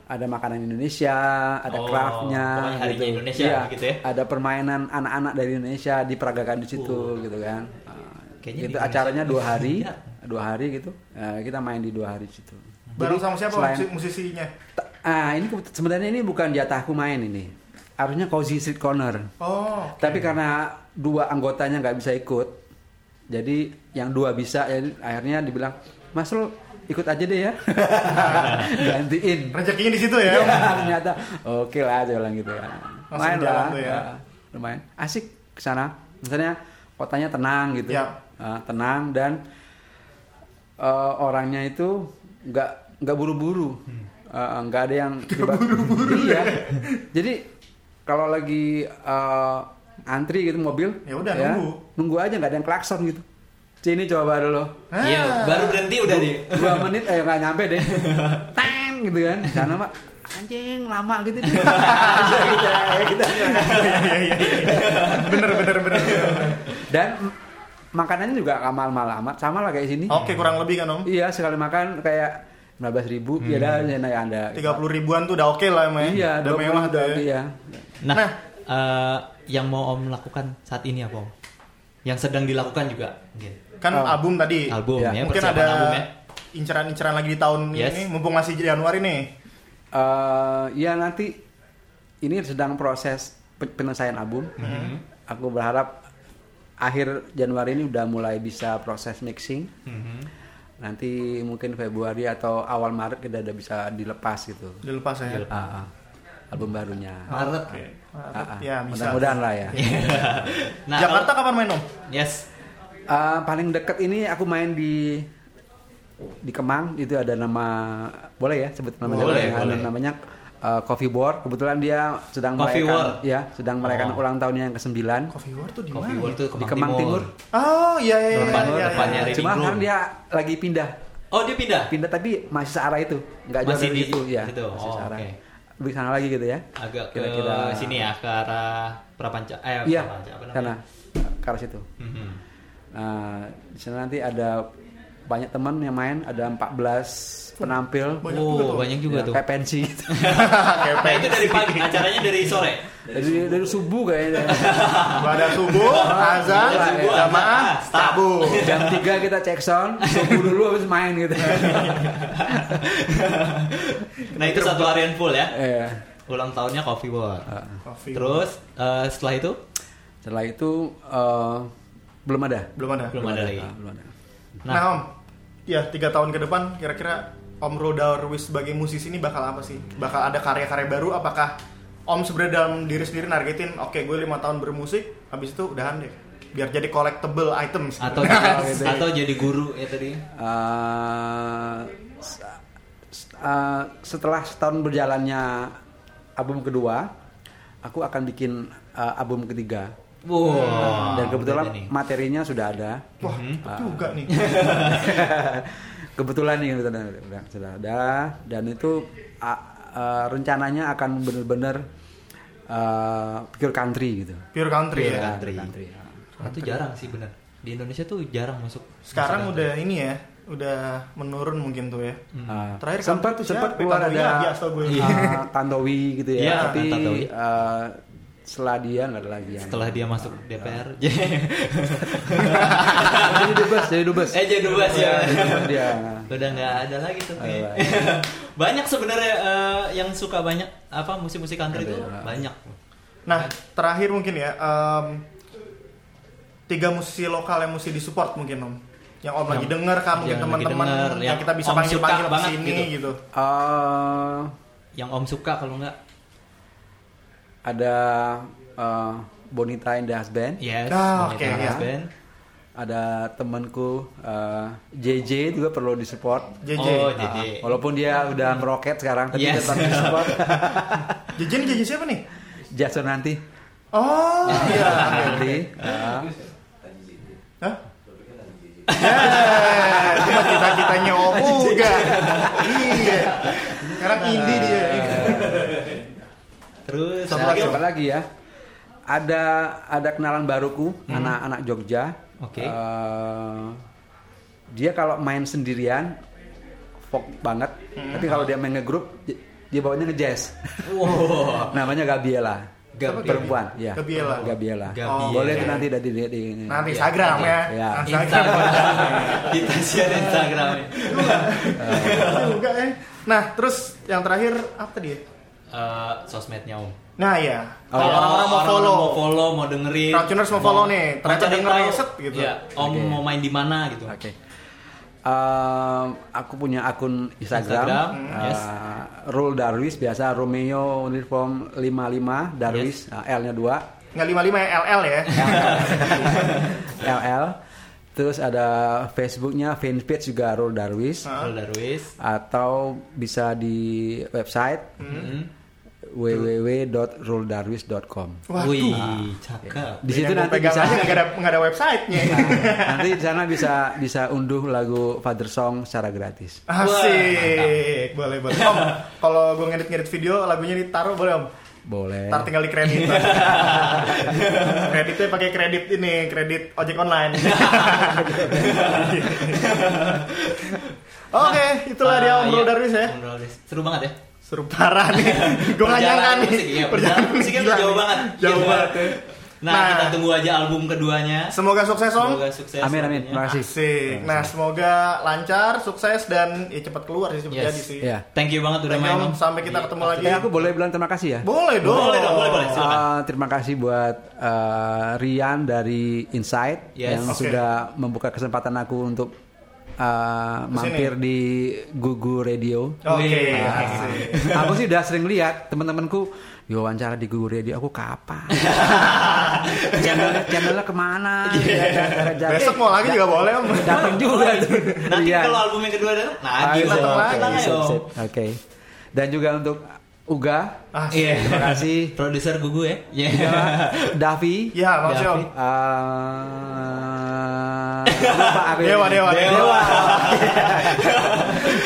ada makanan Indonesia, ada Oh, craftnya, gitu. Indonesia Iya, gitu ya? Ada permainan anak-anak dari Indonesia diperagakan di situ, gitu kan. Uh, Kayaknya itu di Indonesia acaranya dua hari, lihat. [LAUGHS] dua hari gitu. Uh, kita main di dua hari situ. Bareng sama siapa selain- musik- musisinya? Ah, ini sebenarnya ini bukan jatahku main ini. Harusnya Cozy Street Corner. Oh. Tapi karena dua anggotanya nggak bisa ikut, jadi yang dua bisa, jadi akhirnya dibilang, Mas lo ikut aja deh ya, [LAUGHS] gantiin. Rezekinya di situ ya. Ya, Om? ternyata oke lah aja bilang gitu ya. Langsung jalan lah, ya. ya, lumayan asik ke sana. Misalnya kotanya tenang gitu, Ya. Ah, tenang dan eh, orangnya itu nggak nggak buru-buru, Eh, nggak ada yang tiba- [LAUGHS] iya. Jadi kalau lagi eh, antri gitu mobil, Ya udah, nunggu. nunggu aja nggak ada yang klakson gitu. Sini coba dulu. Ah. Iya, baru berhenti udah di. dua menit eh nggak nyampe deh [LAUGHS] teng gitu kan sana pak anjing lama gitu ya. [LAUGHS] Iya, iya, iya. Bener, bener, bener. dan makanannya juga amal malah amat sama lah kayak sini Oke, kurang lebih kan om? iya sekali makan kayak 15 ribu ya dah ya anda Tiga puluh ribuan tuh udah oke lah emang. iya udah 20 mewah tuh udah, ya. iya Nah, Nah. eh, yang mau Om lakukan saat ini apa Om? Yang sedang dilakukan juga mungkin. Kan Oh. album tadi. Album Ya. ya, Mungkin ada album ya. inceran-inceran lagi di tahun Yes. ini, mumpung masih Januari nih. Eh, ya nanti ini sedang proses pe- penyelesaian album Mhm. aku berharap akhir Januari ini udah mulai bisa proses mixing Mhm. nanti mungkin Februari atau awal Maret kita udah bisa dilepas gitu Dilepas ya. Ah, ah. album barunya Maret. Oke. Ah, ah. Ya, bisa. mudah-mudahan lah ya [LAUGHS] Nah, Jakarta kapan main om? Yes. Ah, paling deket ini aku main di di Kemang itu ada nama boleh ya sebut nama Boleh, namanya, boleh. namanya uh, Coffee Board. Kebetulan dia sedang Coffee merayakan War. ya, sedang merayakan Oh. ulang tahunnya yang ke-9 Coffee War tuh di Coffee mana? World ya? tuh di Kemang Timur. Oh iya iya iya. Depan- iya, iya, depannya iya. Reading Cuma sekarang dia lagi pindah. Oh dia pindah? Pindah tapi masih searah itu. Enggak jauh dari di situ ya. Masih Oh, searah. oke. Lebih sana lagi gitu ya. Agak ke Kira-kira- sini ya ke arah Prapanca. Eh Iya, Prapanca apa namanya? karena ke arah situ. Mhm. Nah, di sana nanti ada banyak teman yang main, ada 14 penampil. Banyak oh juga tuh. banyak juga Ya, tuh. Kayak pensi gitu. [LAUGHS] Kayak Nah itu dari pagi, acaranya dari sore. dari dari subuh kayaknya. Pada subuh, azan, Subuh, jamaah, tabu. Jam 3 kita cek sound, subuh dulu habis main gitu. Nah itu satu harian full ya. Iya. Ulang tahunnya Coffee War. Ah. Coffee Terus eh, setelah itu Setelah itu eh, belum ada. belum ada. belum ada lagi. Ah, belum ada. Nah, Om, ya tiga tahun ke depan kira-kira Om Roda Darwis sebagai musisi ini bakal apa sih? Bakal ada karya-karya baru? Apakah Om sebenarnya dalam diri sendiri nargetin, oke gue lima tahun bermusik, habis itu udahan deh, biar jadi collectible items. Atau gitu. [LAUGHS] atau jadi guru ya tadi. Eh, s- eh, setelah setahun berjalannya album kedua, aku akan bikin eh, album ketiga. Wow. Dan kebetulan beda nih. materinya sudah ada. Wah, cepet juga nih. [LAUGHS] kebetulan nih kebetulan udah sudah ada dan itu eh, rencananya akan benar-benar eh, pure country gitu. Pure country Pure ya. country. country. Nah, itu jarang sih bener. Di Indonesia tuh jarang masuk. Sekarang udah ini ya, udah menurun mungkin tuh ya. Ah, Terakhir sempat country tuh sempat keluar ada gue. ah, [LAUGHS] Tantowi gitu ya, Iya, tapi Tantowi. eh, setelah dia nggak ada lagi yang Setelah dia masuk DPR. [LAUGHS] jadi dubes jadi dubes eh jadi dubes ya. dia Udah nggak ada lagi tuh. Ada [LAUGHS] banyak sebenarnya eh, yang suka banyak apa musik-musik country itu ya. banyak. Nah, terakhir mungkin ya, em, tiga musisi lokal yang mesti disupport mungkin Om. Yang Om lagi denger kah mungkin teman-teman yang yang kita bisa panggil-panggil ke banget sini gitu. gitu. Eh, Yang Om suka kalau nggak ada eh, Bonita in the Husband Yes. Ah, Bonita oke, ya. Husband. ada temanku eh, JJ juga perlu disupport JJ. Oh, Ah, JJ. walaupun dia udah meroket sekarang tapi Yes. tetap disupport [LAUGHS] JJ ini JJ siapa nih? Jason nanti Oh, iya. nanti ah. Hah? Eh, cuma kita-kitanya Om Uga. Iya. Sekarang indie dia. Terus Nah, lagi, siapa lagi ya? Ada ada kenalan baruku, anak-anak Jogja. Oke. Eh, dia kalau main sendirian folk banget, tapi kalau dia main ngegrup di- dia bawanya ngejazz. Wow. [LAUGHS] Namanya Gabriela. Gabriela. Perempuan, ya. Gabriela. Gabriela. Gabriela. Boleh tuh nanti dari di, di Nanti Iya, [LAUGHS] Instagram iya. ya. Ya. Instagram. Kita share Instagramnya. juga ya. Nah, terus yang terakhir apa tadi? Ya? Eh, sosmednya Om. Nah, ya. Oh, Kalau iya. orang-orang mau follow. mau follow, mau dengerin. Crowdtuners mau follow nih, ternyata denger ya, set, gitu. Iya, Om Oke. mau main di mana gitu. Oke. Em, aku punya akun Instagram, Instagram, eh, yes. Rule Darwis biasa Romeo uniform 55 Darwis eh, L-nya 2 Nggak 55 ya, LL ya. [LAUGHS] LL. Terus ada Facebooknya fanpage juga Rule Darwis. Rul Darwis. atau bisa di website Hmm. www.ruledarwis.com. Waduh. Wih, cakep. Di situ nanti bisa nggak ada nggak ada websitenya. nanti di sana bisa bisa unduh lagu Father Song secara gratis. Asik, boleh boleh. Om, kalau gue ngedit-ngedit video lagunya ditaruh boleh om. Boleh. Ntar tinggal di kredit. [LAUGHS] Kreditnya pakai kredit ini, kredit ojek online. [LAUGHS] Oke, itulah dia Ah, Om iya. Darwis ya. Om Darwis. Seru banget ya. Seru parah nih. [LAUGHS] Gue gak nyangka nih. musik, iya, perjalanan musiknya jauh nih. banget. Jauh Iya. banget ya. Nah, Nah. kita tunggu aja album keduanya. Semoga sukses Om. Semoga sukses. Amin amin. tentunya. Terima kasih. Asik. Nah, semoga lancar, sukses dan ya cepat keluar sih cepat Yes. jadi sih. Iya. Thank you banget udah Thank main Om. Sampai kita ketemu lagi. Eh, aku boleh bilang terima kasih ya. Boleh dong. Boleh dong, boleh, boleh. Silakan. Uh, terima kasih buat uh, Rian dari Insight Yes. yang Oke. sudah membuka kesempatan aku untuk uh, mampir di Gugu Radio. Oke. Wih. asik. aku sih udah sering lihat teman-temanku "Yo, wawancara di Gugu Radio aku kapan? [LAUGHS] channelnya channelnya ke mana? Gara-gara jadi- Besok mau lagi juga boleh Om. datang juga. Nanti Rian. kalau album yang kedua datang, Ah, datang oke, lagi. Oke. Dan juga untuk Uga, Ah, Iya. terima kasih. [LAUGHS] Produser Gugu ya. Iya. Ya, [LAUGHS] Davi. Ya, Bang. Syom. Ah, lupa aku ya. Dewa, dewa, dewa. [LAUGHS]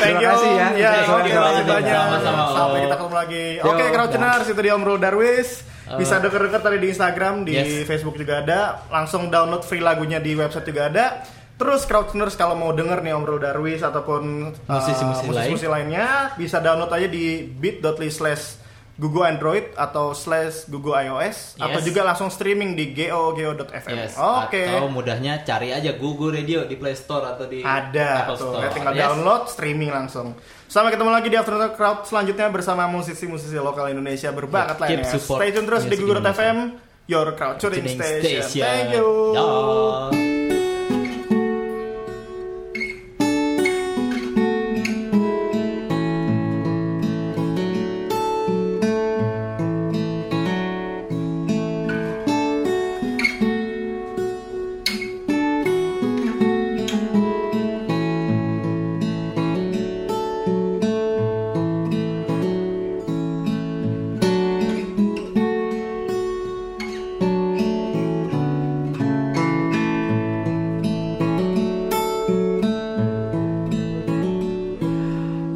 Thank Terima you. kasih ya. Ya, Terima oke, makasih banget. banyak. Sama-sama. Sampai kita ketemu lagi. Oke, Croucheners, itu dia Om Rul Darwis. Bisa Uh, denger-denger tadi di Instagram, di yes. Facebook juga ada. Langsung download free lagunya di website juga ada. Terus Croucheners kalau mau denger nih Om Rul Darwis ataupun uh, Musisi-musisi musisi lainnya bisa download aja di bit.ly slash Google Android atau slash Google iOS atau Yes. juga langsung streaming di go.go.fm. Yes. Oke. Atau mudahnya cari aja Gugu Radio di Play Store atau di Ada Apple tuh, Store. ya tinggal Yes. download, streaming langsung. Sampai ketemu lagi di Afternoon Crowd selanjutnya bersama musisi-musisi lokal Indonesia berbakat lainnya. Stay tune terus di music Google.fm, your crowd tuning Tuning station. Thank you.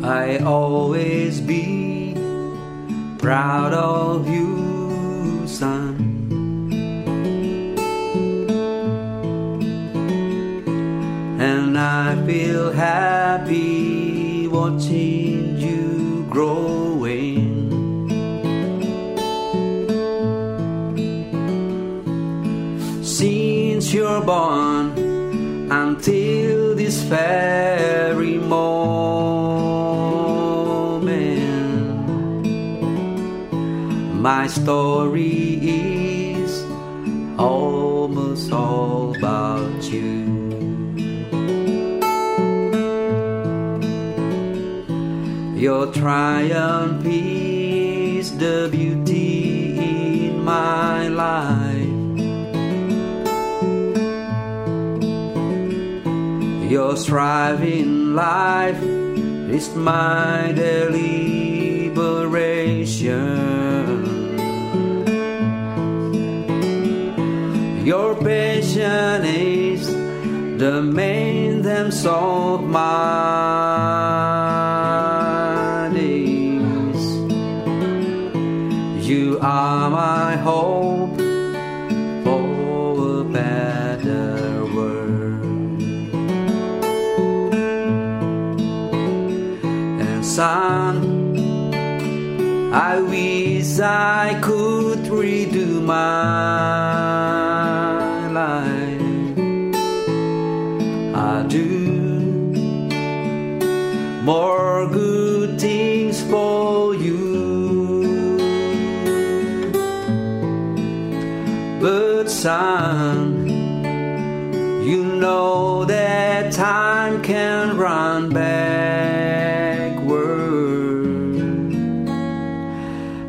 I always be proud of you, son. And I feel happy My story is almost all about you. Your triumph is the beauty in my life. Your striving life is my deliberation. Your passion is the main themes of my days. You are my hope for a better world. And son, I wish I could redo my more good things for you. But son, you know that time can run backward.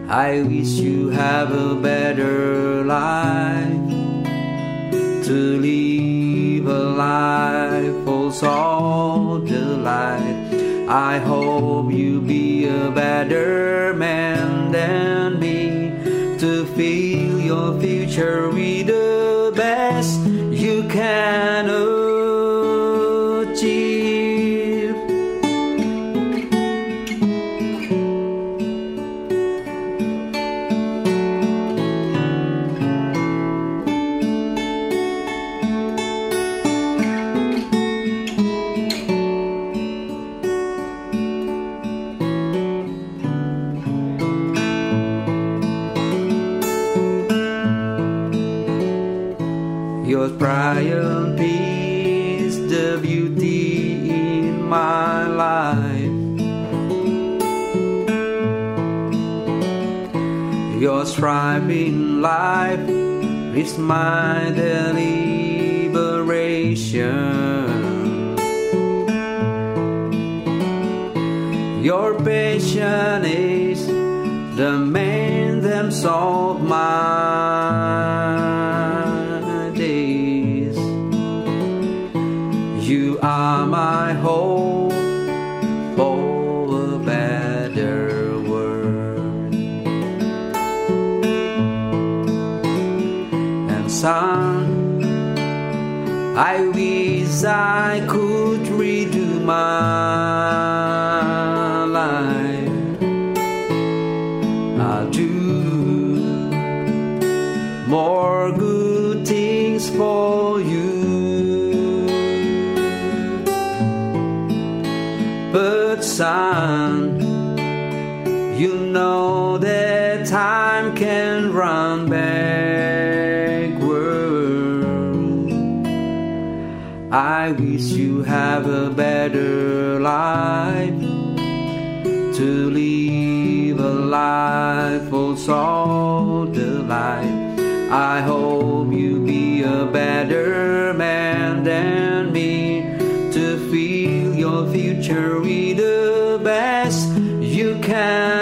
I wish you have a better life to live I hope you be a better man than me to fill your future with the best you can striving life is my deliberation. Your passion is the main themes of my I have a better life, to live a life full of delight. I hope you be a better man than me, to feel your future with the best you can.